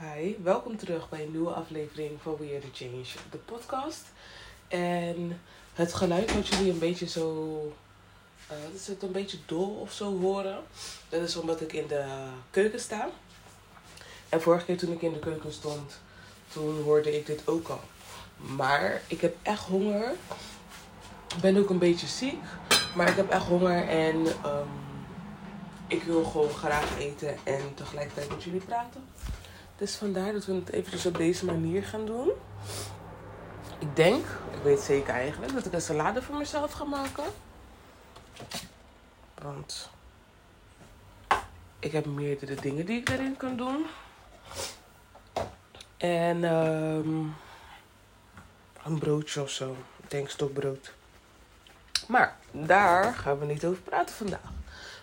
Hi, welkom terug bij een nieuwe aflevering van We Are The Change, de podcast. En het geluid wat jullie een beetje zo, uh, wat is het, een beetje dol of zo horen. Dat is omdat ik in de keuken sta. En vorige keer toen ik in de keuken stond, toen hoorde ik dit ook al. Maar ik heb echt honger. Ik ben ook een beetje ziek, maar ik heb echt honger en um, ik wil gewoon graag eten en tegelijkertijd met jullie praten. Dus vandaar dat we het eventjes op deze manier gaan doen. Ik denk, ik weet zeker eigenlijk, dat ik een salade voor mezelf ga maken. Want ik heb meerdere dingen die ik erin kan doen. En um, een broodje of zo. Ik denk stokbrood. Maar daar gaan we niet over praten vandaag.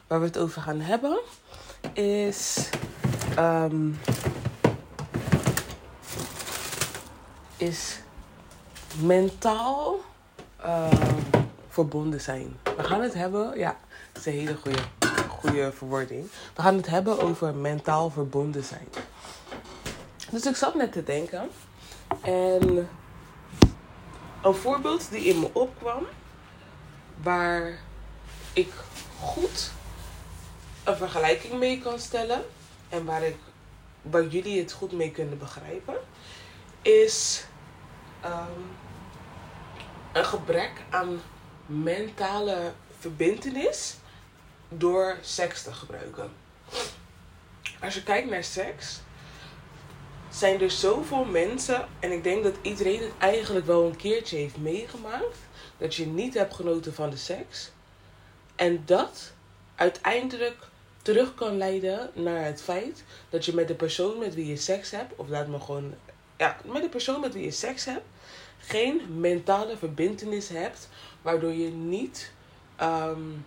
Waar we het over gaan hebben is um, is mentaal uh, verbonden zijn. We gaan het hebben, ja, dat is een hele goede, goede verwoording. We gaan het hebben over mentaal verbonden zijn. Dus ik zat net te denken. En een voorbeeld die in me opkwam, waar ik goed een vergelijking mee kan stellen en waar, ik, waar jullie het goed mee kunnen begrijpen, is um, een gebrek aan mentale verbindenis door seks te gebruiken. Als je kijkt naar seks, zijn er zoveel mensen, en ik denk dat iedereen het eigenlijk wel een keertje heeft meegemaakt, dat je niet hebt genoten van de seks. En dat uiteindelijk terug kan leiden naar het feit dat je met de persoon met wie je seks hebt, of laat me gewoon ja, met de persoon met wie je seks hebt, geen mentale verbindenis hebt, waardoor je niet um,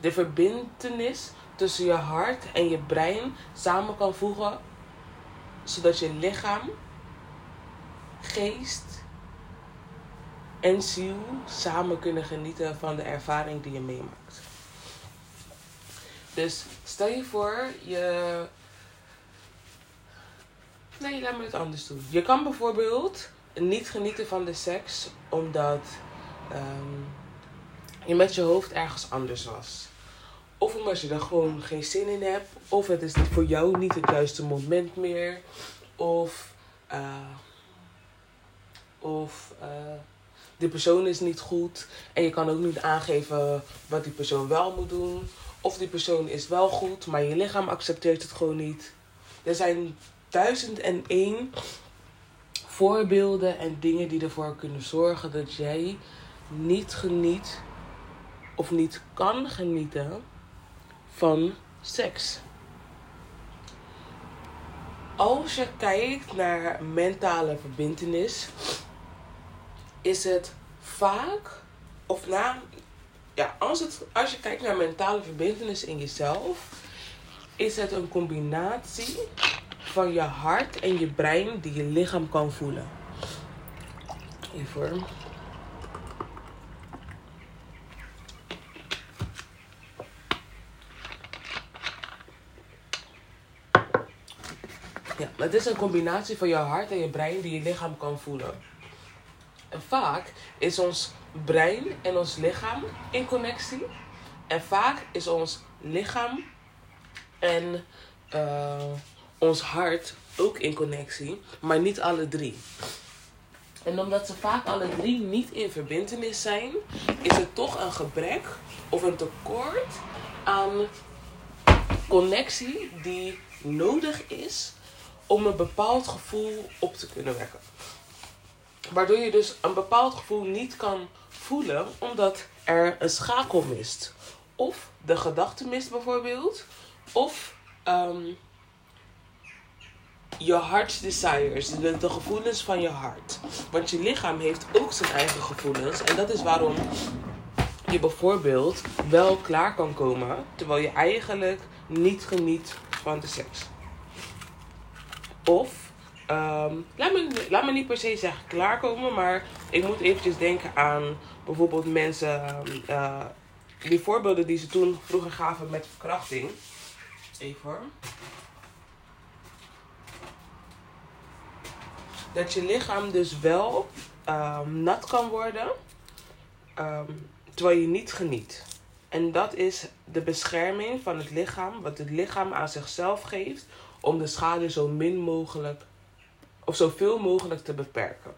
de verbindenis tussen je hart en je brein samen kan voegen, zodat je lichaam, geest en ziel samen kunnen genieten van de ervaring die je meemaakt. Dus stel je voor, je Nee, laat me het anders doen. Je kan bijvoorbeeld niet genieten van de seks omdat um, je met je hoofd ergens anders was. Of omdat je er gewoon geen zin in hebt. Of het is voor jou niet het juiste moment meer. Of, uh, of uh, die persoon is niet goed. En je kan ook niet aangeven wat die persoon wel moet doen. Of die persoon is wel goed, maar je lichaam accepteert het gewoon niet. Er zijn duizend en één voorbeelden en dingen die ervoor kunnen zorgen dat jij niet geniet of niet kan genieten van seks. Als je kijkt naar mentale verbindenis, is het vaak, of na, ja, als, het, als je kijkt naar mentale verbindenis in jezelf, is het een combinatie van je hart en je brein die je lichaam kan voelen. Even. Ja, het is een combinatie van je hart en je brein die je lichaam kan voelen. En vaak is ons brein en ons lichaam in connectie. En vaak is ons lichaam en uh, ons hart ook in connectie, maar niet alle drie. En omdat ze vaak alle drie niet in verbindenis zijn, is het toch een gebrek of een tekort aan connectie die nodig is om een bepaald gevoel op te kunnen wekken. Waardoor je dus een bepaald gevoel niet kan voelen omdat er een schakel mist. Of de gedachte mist bijvoorbeeld. Of um, je heart's desires, de, de gevoelens van je hart. Want je lichaam heeft ook zijn eigen gevoelens. En dat is waarom je bijvoorbeeld wel klaar kan komen, terwijl je eigenlijk niet geniet van de seks. Of, um, laat, me, laat me niet per se zeggen klaarkomen, maar ik moet eventjes denken aan bijvoorbeeld mensen, uh, die voorbeelden die ze toen vroeger gaven met verkrachting. Even hoor. Dat je lichaam dus wel ehm, nat kan worden ehm, terwijl je niet geniet. En dat is de bescherming van het lichaam, wat het lichaam aan zichzelf geeft om de schade zo min mogelijk of zoveel mogelijk te beperken.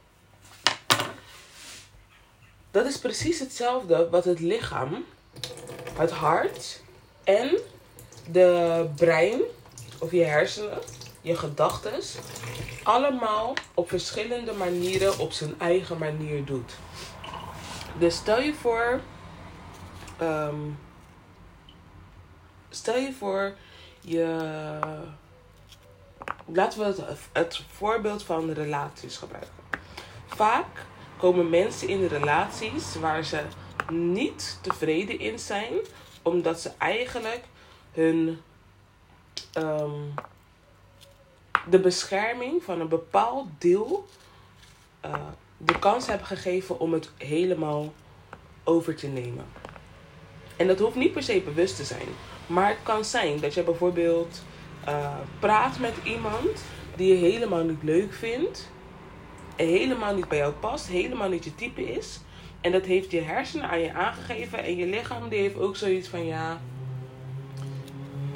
Dat is precies hetzelfde wat het lichaam, het hart en de brein of je hersenen, je gedachten, allemaal op verschillende manieren op zijn eigen manier doet. Dus stel je voor, ehm, stel je voor, je, laten we het, het voorbeeld van relaties gebruiken. Vaak komen mensen in relaties waar ze niet tevreden in zijn, omdat ze eigenlijk hun ehm, de bescherming van een bepaald deel uh, de kans hebben gegeven om het helemaal over te nemen. En dat hoeft niet per se bewust te zijn. Maar het kan zijn dat je bijvoorbeeld uh, praat met iemand die je helemaal niet leuk vindt. Helemaal niet bij jou past, helemaal niet je type is. En dat heeft je hersenen aan je aangegeven. En je lichaam die heeft ook zoiets van ja.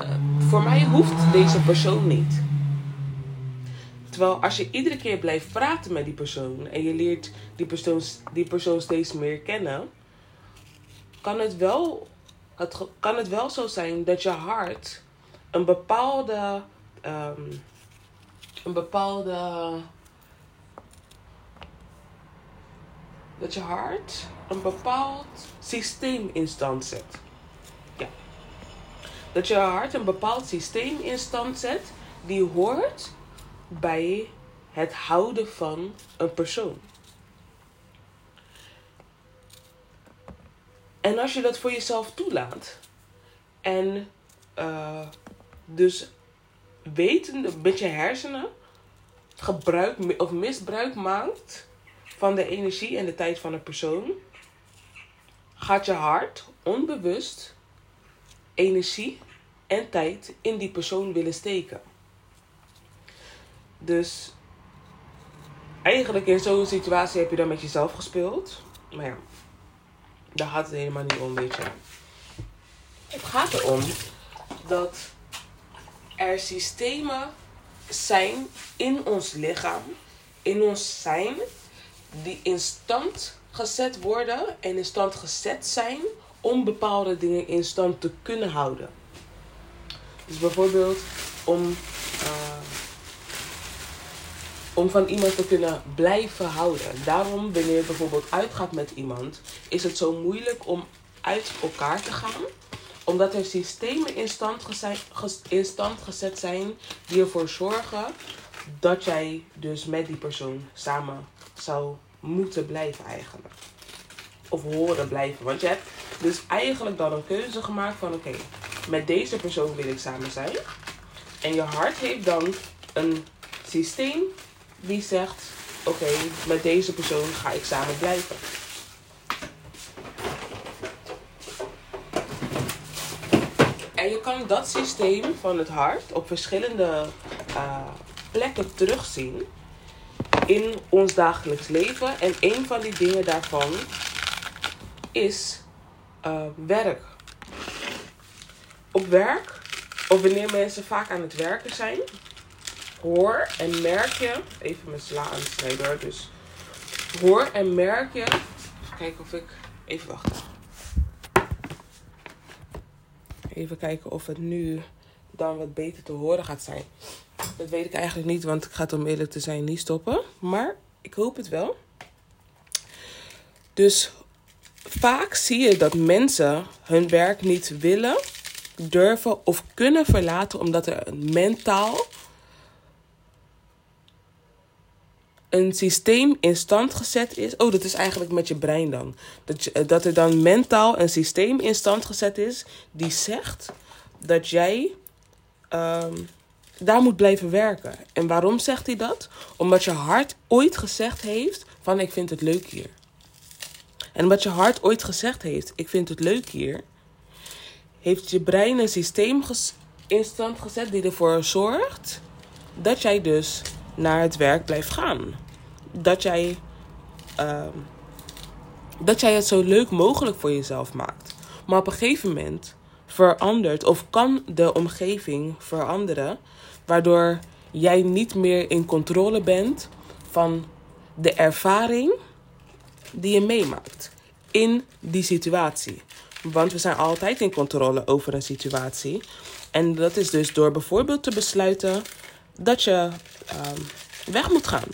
Uh, voor mij hoeft deze persoon niet. Terwijl als je iedere keer blijft praten met die persoon en je leert die persoon, die persoon steeds meer kennen, kan het, wel, het kan het wel zo zijn dat je hart een bepaalde. Um, een bepaalde. Dat je hart een bepaald systeem in stand zet. Ja. Dat je hart een bepaald systeem in stand zet die hoort bij het houden van een persoon. En als je dat voor jezelf toelaat en uh, dus wetende met je hersenen gebruik of misbruik maakt van de energie en de tijd van een persoon, gaat je hart onbewust energie en tijd in die persoon willen steken. Dus eigenlijk in zo'n situatie heb je dan met jezelf gespeeld. Maar ja, daar gaat het helemaal niet om, weet je. Het gaat erom dat er systemen zijn in ons lichaam, in ons zijn, die in stand gezet worden en in stand gezet zijn om bepaalde dingen in stand te kunnen houden. Dus bijvoorbeeld om om van iemand te kunnen blijven houden. Daarom, wanneer je bijvoorbeeld uitgaat met iemand, is het zo moeilijk om uit elkaar te gaan omdat er systemen in stand, in stand gezet zijn die ervoor zorgen dat jij dus met die persoon samen zou moeten blijven eigenlijk. Of horen blijven. Want je hebt dus eigenlijk dan een keuze gemaakt van oké, met deze persoon wil ik samen zijn. En je hart heeft dan een systeem die zegt: Oké, met deze persoon ga ik samen blijven. En je kan dat systeem van het hart op verschillende uh, plekken terugzien in ons dagelijks leven. En een van die dingen daarvan is uh, werk. Op werk, of wanneer mensen vaak aan het werken zijn, hoor en merk je. Even mijn sla aansnijden. Dus hoor en merk je. Even kijken of ik. Even wachten. Even kijken of het nu dan wat beter te horen gaat zijn. Dat weet ik eigenlijk niet, want ik ga het om eerlijk te zijn niet stoppen. Maar ik hoop het wel. Dus vaak zie je dat mensen hun werk niet willen, durven of kunnen verlaten omdat er een mentaal een systeem in stand gezet is. Oh, dat is eigenlijk met je brein dan. Dat, je, dat er dan mentaal een systeem in stand gezet is die zegt dat jij ehm, daar moet blijven werken. En waarom zegt hij dat? Omdat je hart ooit gezegd heeft van ik vind het leuk hier. En omdat je hart ooit gezegd heeft ik vind het leuk hier, heeft je brein een systeem in stand gezet die ervoor zorgt dat jij dus naar het werk blijft gaan. dat jij, ehm, dat jij het zo leuk mogelijk voor jezelf maakt. Maar op een gegeven moment verandert of kan de omgeving veranderen, waardoor jij niet meer in controle bent van de ervaring die je meemaakt in die situatie. Want we zijn altijd in controle over een situatie. En dat is dus door bijvoorbeeld te besluiten dat je ehm, weg moet gaan.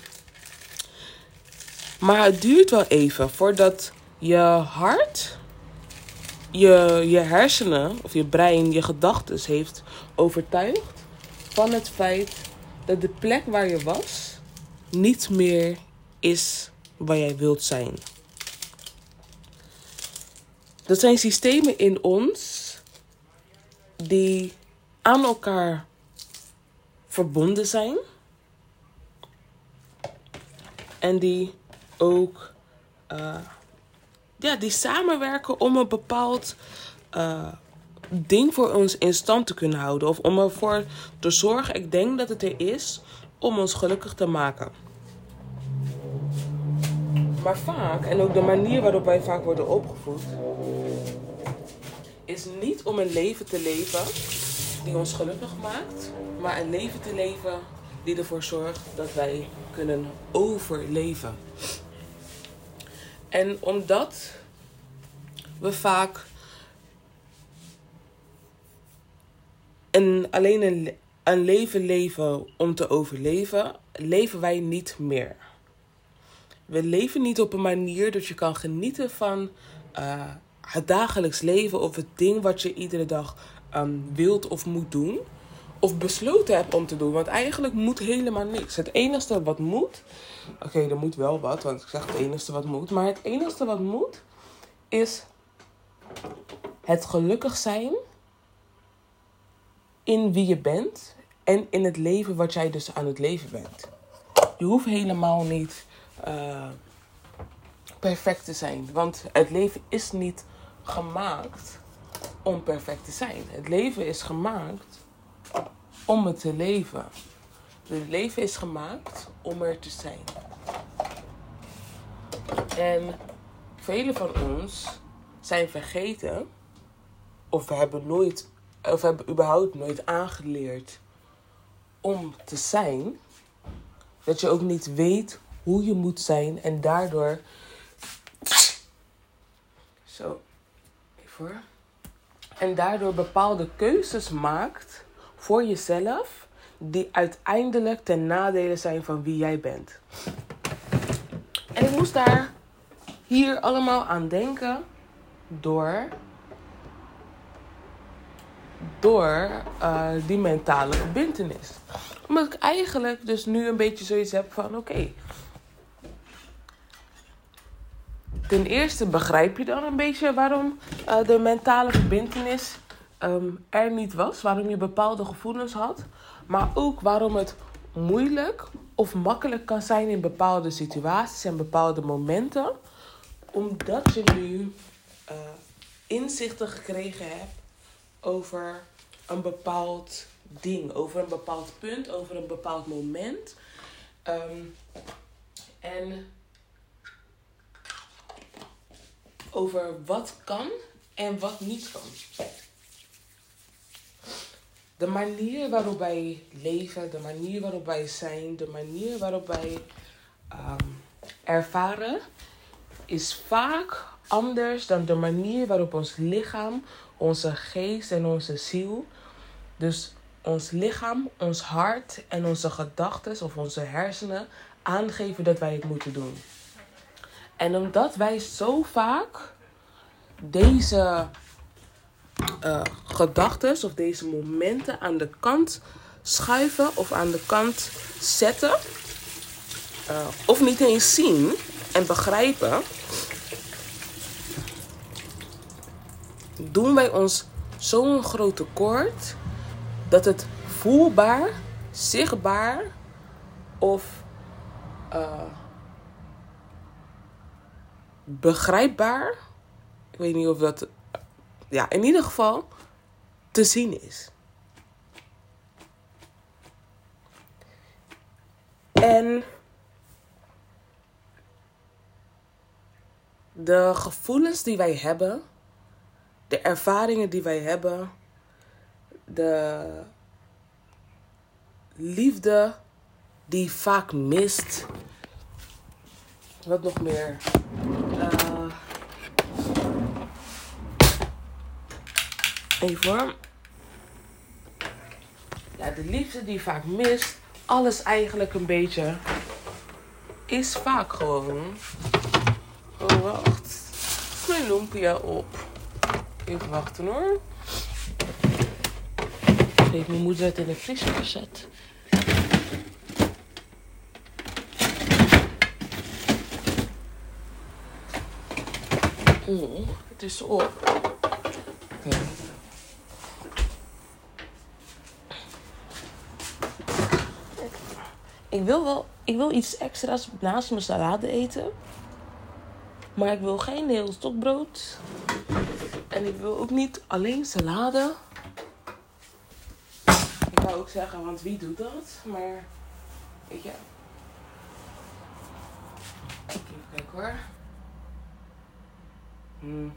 Maar het duurt wel even voordat je hart, je, je hersenen of je brein, je gedachten heeft overtuigd van het feit dat de plek waar je was niet meer is waar jij wilt zijn. Dat zijn systemen in ons die aan elkaar verbonden zijn. En die ook uh, ja, die samenwerken om een bepaald uh, ding voor ons in stand te kunnen houden. Of om ervoor te zorgen, ik denk dat het er is, om ons gelukkig te maken. Maar vaak, en ook de manier waarop wij vaak worden opgevoed, is niet om een leven te leven die ons gelukkig maakt, maar een leven te leven die ervoor zorgt dat wij kunnen overleven. En omdat we vaak een, alleen een, een leven leven om te overleven, leven wij niet meer. We leven niet op een manier dat je kan genieten van uh, het dagelijks leven of het ding wat je iedere dag um, wilt of moet doen. Of besloten hebt om te doen. Want eigenlijk moet helemaal niks. Het enige wat moet. Oké, er moet wel wat, want ik zeg het enige wat moet. Maar het enige wat moet is het gelukkig zijn in wie je bent en in het leven wat jij dus aan het leven bent. Je hoeft helemaal niet uh, perfect te zijn, want het leven is niet gemaakt om perfect te zijn. Het leven is gemaakt om het te leven. Het leven is gemaakt om er te zijn. En velen van ons zijn vergeten, of we hebben nooit, of hebben überhaupt nooit aangeleerd om te zijn, dat je ook niet weet hoe je moet zijn en daardoor. Zo, even En daardoor bepaalde keuzes maakt voor jezelf, die uiteindelijk ten nadele zijn van wie jij bent. En ik moest daar hier allemaal aan denken door, door uh, die mentale verbindenis. Omdat ik eigenlijk dus nu een beetje zoiets heb van oké. Ten eerste begrijp je dan een beetje waarom uh, de mentale verbindenis um, er niet was. Waarom je bepaalde gevoelens had. Maar ook waarom het moeilijk of makkelijk kan zijn in bepaalde situaties en bepaalde momenten. Omdat je nu uh, inzichten gekregen hebt over een bepaald ding, over een bepaald punt, over een bepaald moment. Um, en over wat kan en wat niet kan. De manier waarop wij leven, de manier waarop wij zijn, de manier waarop wij um, ervaren, is vaak anders dan de manier waarop ons lichaam, onze geest en onze ziel, dus ons lichaam, ons hart en onze gedachten of onze hersenen aangeven dat wij het moeten doen. En omdat wij zo vaak deze uh, gedachten of deze momenten aan de kant schuiven of aan de kant zetten, uh, of niet eens zien en begrijpen, doen wij ons zo'n groot tekort dat het voelbaar, zichtbaar of uh, begrijpbaar. Ik weet niet of dat, ja, in ieder geval te zien is. En de gevoelens die wij hebben, de ervaringen die wij hebben, de liefde die vaak mist. Wat nog meer? Uh, even hoor. Ja, de liefde die vaak mist. Alles eigenlijk een beetje. Is vaak gewoon. Oh, wacht. Mijn lumpia op. Even wachten hoor. Heb mijn moeder het in de vriezer gezet. Het is op. Ik wil wel ik wil iets extra's naast mijn salade eten. Maar ik wil geen heel stokbrood. En ik wil ook niet alleen salade. Ik wou ook zeggen, want wie doet dat? Maar, weet je. Even kijken hoor. Hmm.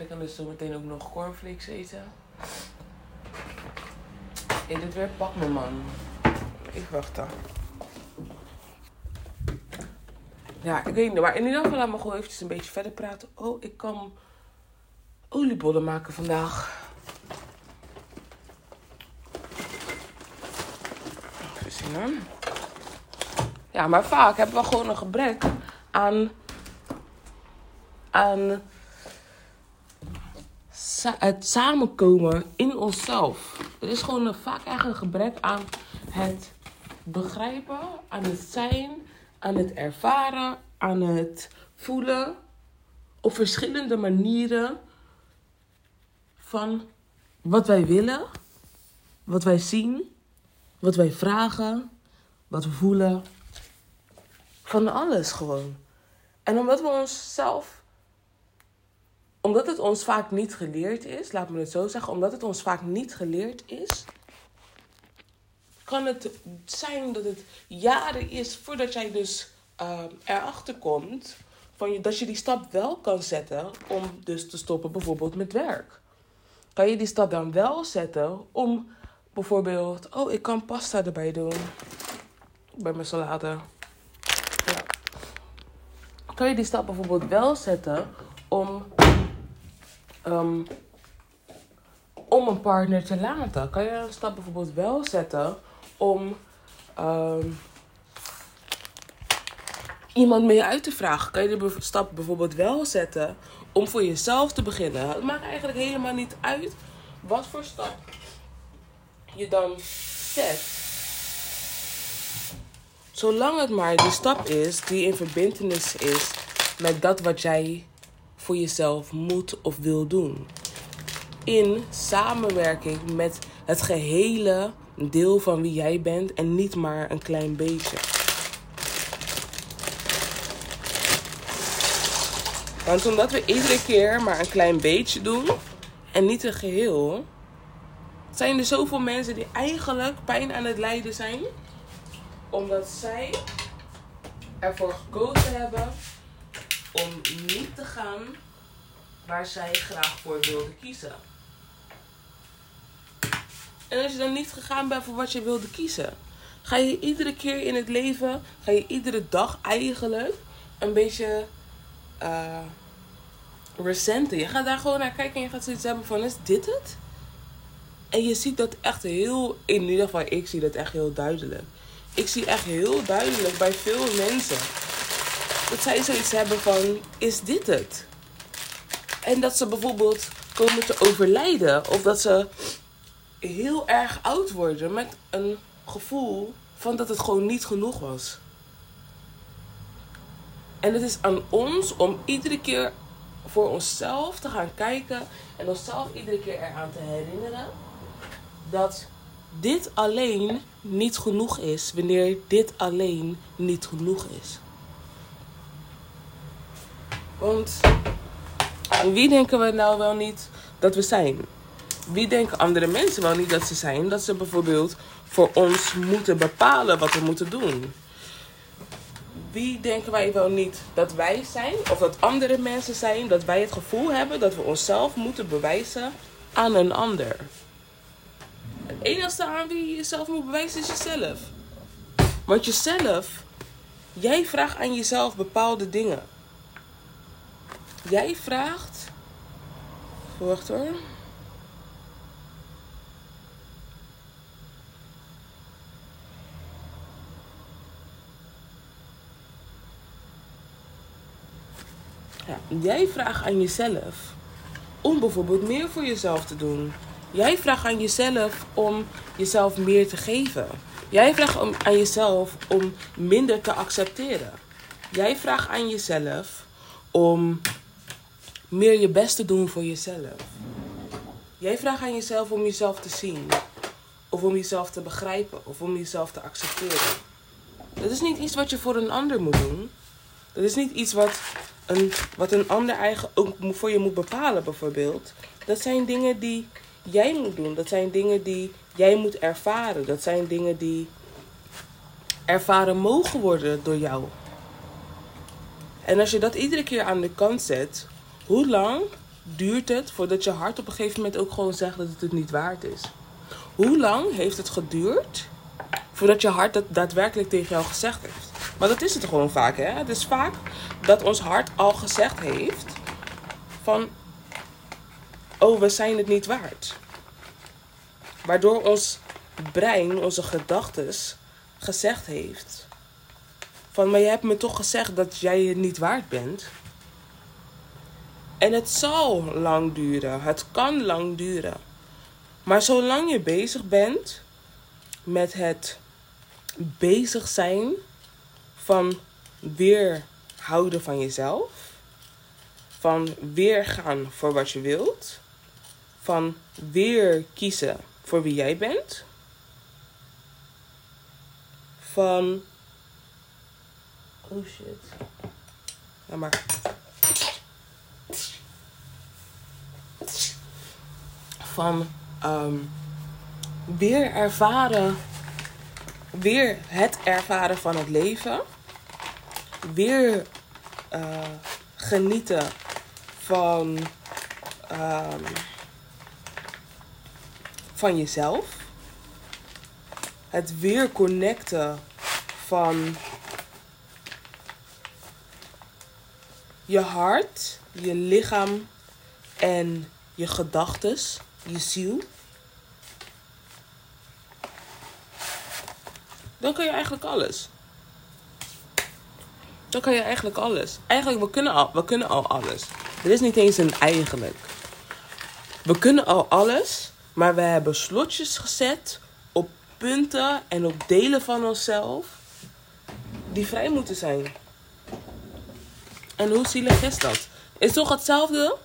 Ik dan dus zo meteen ook nog cornflakes eten? Hey, dit weer pak me man. Ik wacht dan. Ja, ik weet niet. Maar in ieder geval laat me gewoon eventjes een beetje verder praten. Oh, ik kan oliebollen maken vandaag. Even zien. Ja, maar vaak hebben we gewoon een gebrek aan aan het samenkomen in onszelf. Er is gewoon een, vaak echt een gebrek aan het begrijpen, aan het zijn, aan het ervaren, aan het voelen. Op verschillende manieren van wat wij willen, wat wij zien, wat wij vragen, wat we voelen. Van alles gewoon. En omdat we onszelf omdat het ons vaak niet geleerd is, laat me het zo zeggen, omdat het ons vaak niet geleerd is, kan het zijn dat het jaren is voordat jij dus uh, erachter komt van je, dat je die stap wel kan zetten om dus te stoppen bijvoorbeeld met werk. Kan je die stap dan wel zetten om bijvoorbeeld, oh ik kan pasta erbij doen bij mijn salade. Ja. Kan je die stap bijvoorbeeld wel zetten om um, om een partner te laten? Kan je een stap bijvoorbeeld wel zetten om um, iemand mee uit te vragen? Kan je de stap bijvoorbeeld wel zetten om voor jezelf te beginnen? Het maakt eigenlijk helemaal niet uit wat voor stap je dan zet. Zolang het maar de stap is die in verbindenis is met dat wat jij voor jezelf moet of wil doen. In samenwerking met het gehele deel van wie jij bent en niet maar een klein beetje. Want omdat we iedere keer maar een klein beetje doen en niet een geheel, zijn er zoveel mensen die eigenlijk pijn aan het lijden zijn, omdat zij ervoor gekozen hebben om niet te gaan waar zij graag voor wilde kiezen. En als je dan niet gegaan bent voor wat je wilde kiezen, ga je iedere keer in het leven, ga je iedere dag eigenlijk een beetje uh. Je gaat daar gewoon naar kijken en je gaat zoiets hebben van, is dit het? En je ziet dat echt heel, in ieder geval ik zie dat echt heel duidelijk. Ik zie echt heel duidelijk bij veel mensen dat zij zoiets hebben van: is dit het? En dat ze bijvoorbeeld komen te overlijden of dat ze heel erg oud worden met een gevoel van dat het gewoon niet genoeg was. En het is aan ons om iedere keer voor onszelf te gaan kijken en onszelf iedere keer eraan te herinneren dat dit alleen niet genoeg is wanneer dit alleen niet genoeg is. Want wie denken we nou wel niet dat we zijn? Wie denken andere mensen wel niet dat ze zijn? Dat ze bijvoorbeeld voor ons moeten bepalen wat we moeten doen. wie denken wij wel niet dat wij zijn, of dat andere mensen zijn, dat wij het gevoel hebben dat we onszelf moeten bewijzen aan een ander. Het enige aan wie je jezelf moet bewijzen is jezelf. Want jezelf, jij vraagt aan jezelf bepaalde dingen. Jij vraagt. Wacht hoor. Jij vraagt aan jezelf om bijvoorbeeld meer voor jezelf te doen. Jij vraagt aan jezelf om jezelf meer te geven. Jij vraagt om, aan jezelf om minder te accepteren. Jij vraagt aan jezelf om meer je best te doen voor jezelf. Jij vraagt aan jezelf om jezelf te zien. Of om jezelf te begrijpen. Of om jezelf te accepteren. Dat is niet iets wat je voor een ander moet doen. Dat is niet iets wat een, wat een ander eigen ook voor je moet bepalen, bijvoorbeeld. Dat zijn dingen die jij moet doen. Dat zijn dingen die jij moet ervaren. Dat zijn dingen die ervaren mogen worden door jou. En als je dat iedere keer aan de kant zet, hoe lang duurt het voordat je hart op een gegeven moment ook gewoon zegt dat het het niet waard is? Hoe lang heeft het geduurd voordat je hart dat daadwerkelijk tegen jou gezegd heeft? Maar dat is het gewoon vaak, hè? Het is vaak dat ons hart al gezegd heeft van, oh, we zijn het niet waard. Waardoor ons brein, onze gedachten, gezegd heeft van, maar je hebt me toch gezegd dat jij het niet waard bent. En het zal lang duren, het kan lang duren. Maar zolang je bezig bent met het bezig zijn van weer houden van jezelf, van weer gaan voor wat je wilt, van weer kiezen voor wie jij bent, van oh shit, ja maar van um, weer ervaren, weer het ervaren van het leven weer uh, genieten van, um, van jezelf. Het weer connecten van je hart, je lichaam en je gedachtes, je ziel. Dan kun je eigenlijk alles. Dan kan je eigenlijk alles. Eigenlijk, we kunnen al, we kunnen al alles. Er is niet eens een eigenlijk. We kunnen al alles, maar we hebben slotjes gezet op punten en op delen van onszelf die vrij moeten zijn. En hoe zielig is dat? Is toch hetzelfde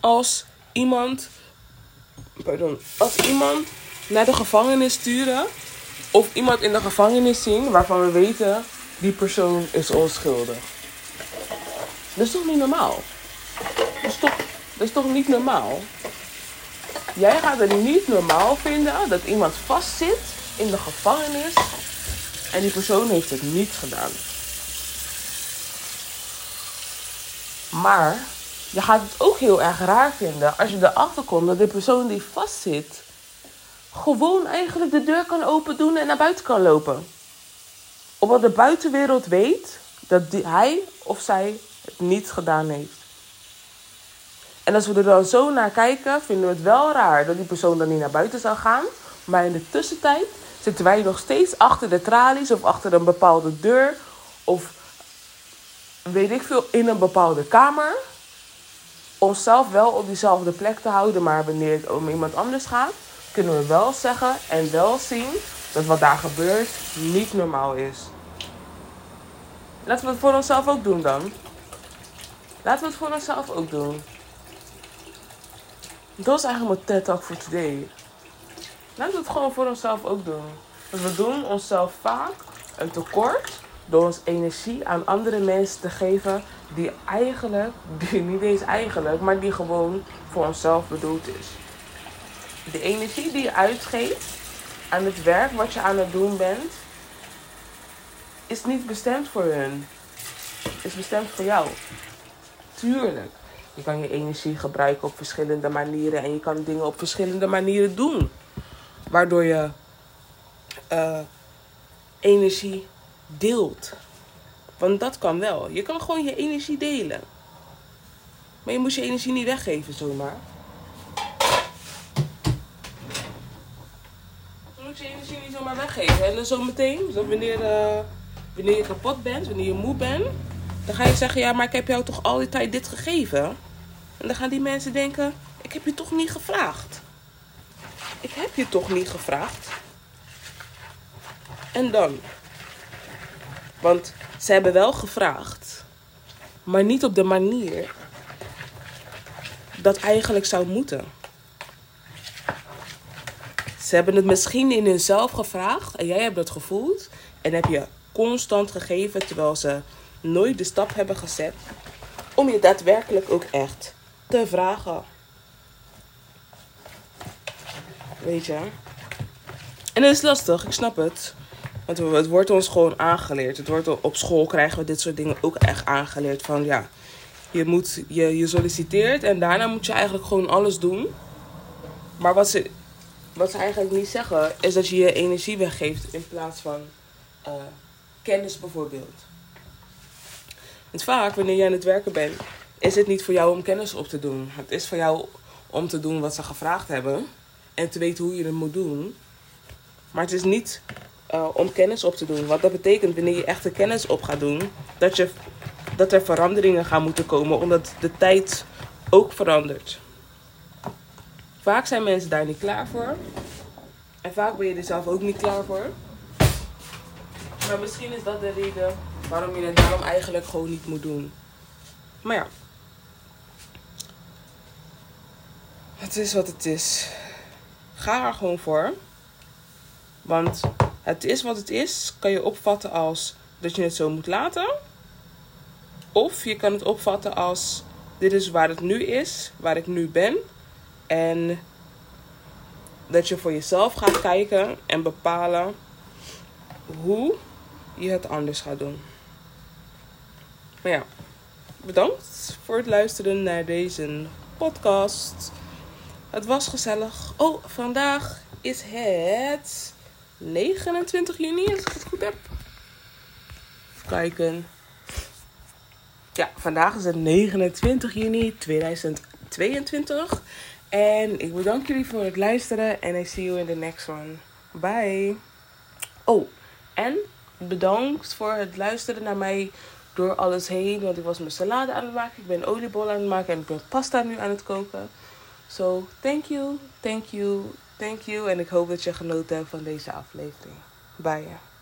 als iemand, pardon, als iemand naar de gevangenis sturen of iemand in de gevangenis zien waarvan we weten die persoon is onschuldig. Dat is toch niet normaal? Dat is toch, dat is toch niet normaal? Jij gaat het niet normaal vinden dat iemand vastzit in de gevangenis en die persoon heeft het niet gedaan. Maar je gaat het ook heel erg raar vinden als je erachter komt dat de persoon die vastzit gewoon eigenlijk de deur kan open doen en naar buiten kan lopen omdat de buitenwereld weet dat hij of zij het niet gedaan heeft. En als we er dan zo naar kijken, vinden we het wel raar dat die persoon dan niet naar buiten zou gaan. Maar in de tussentijd zitten wij nog steeds achter de tralies of achter een bepaalde deur. Of weet ik veel, in een bepaalde kamer. Onszelf wel op diezelfde plek te houden, maar wanneer het om iemand anders gaat, kunnen we wel zeggen en wel zien dat wat daar gebeurt niet normaal is. Laten we het voor onszelf ook doen dan. Laten we het voor onszelf ook doen. Dat is eigenlijk mijn TED Talk voor today. Laten we het gewoon voor onszelf ook doen. Want we doen onszelf vaak een tekort door ons energie aan andere mensen te geven die eigenlijk, die niet eens eigenlijk, maar die gewoon voor onszelf bedoeld is. De energie die je uitgeeft aan het werk wat je aan het doen bent, is niet bestemd voor hun. Is bestemd voor jou. Tuurlijk. Je kan je energie gebruiken op verschillende manieren en je kan dingen op verschillende manieren doen. Waardoor je uh, energie deelt. Want dat kan wel. Je kan gewoon je energie delen. Maar je moet je energie niet weggeven zomaar. Je moet je energie niet zomaar weggeven. En dan zometeen, zo wanneer, uh, wanneer je kapot bent, wanneer je moe bent, dan ga je zeggen: Ja, maar ik heb jou toch al die tijd dit gegeven? En dan gaan die mensen denken: Ik heb je toch niet gevraagd? Ik heb je toch niet gevraagd? En dan? Want ze hebben wel gevraagd, maar niet op de manier dat eigenlijk zou moeten. Ze hebben het misschien in hunzelf gevraagd en jij hebt het gevoeld en heb je constant gegeven terwijl ze nooit de stap hebben gezet om je daadwerkelijk ook echt te vragen. Weet je? En dat is lastig, ik snap het. Want het wordt ons gewoon aangeleerd. Het wordt op school krijgen we dit soort dingen ook echt aangeleerd. Van ja, je, moet, je, je solliciteert en daarna moet je eigenlijk gewoon alles doen. Maar wat ze, wat ze eigenlijk niet zeggen, is dat je je energie weggeeft in plaats van uh, kennis bijvoorbeeld. Want vaak, wanneer jij aan het werken bent, is het niet voor jou om kennis op te doen. Het is voor jou om te doen wat ze gevraagd hebben en te weten hoe je het moet doen. Maar het is niet uh, om kennis op te doen. Wat dat betekent wanneer je echte kennis op gaat doen, dat, je, dat er veranderingen gaan moeten komen, omdat de tijd ook verandert. Vaak zijn mensen daar niet klaar voor. En vaak ben je er zelf ook niet klaar voor. Maar misschien is dat de reden waarom je het daarom eigenlijk gewoon niet moet doen. Maar ja. Het is wat het is. Ga er gewoon voor. Want het is wat het is, kan je opvatten als dat je het zo moet laten. Of je kan het opvatten als dit is waar het nu is, waar ik nu ben. En dat je voor jezelf gaat kijken en bepalen hoe je het anders gaat doen. Maar ja, bedankt voor het luisteren naar deze podcast. Het was gezellig. Oh, vandaag is het 29 juni, als ik het goed heb. Even kijken. Ja, vandaag is het 29 juni 2022. En ik bedank jullie voor het luisteren. En I see you in the next one. Bye. Oh, en bedankt voor het luisteren naar mij door alles heen. Want ik was mijn salade aan het maken. Ik ben oliebollen aan het maken. En ik ben pasta nu aan het koken. So, thank you, thank you, Thank you en ik hoop dat je genoten hebt van deze aflevering. Bye.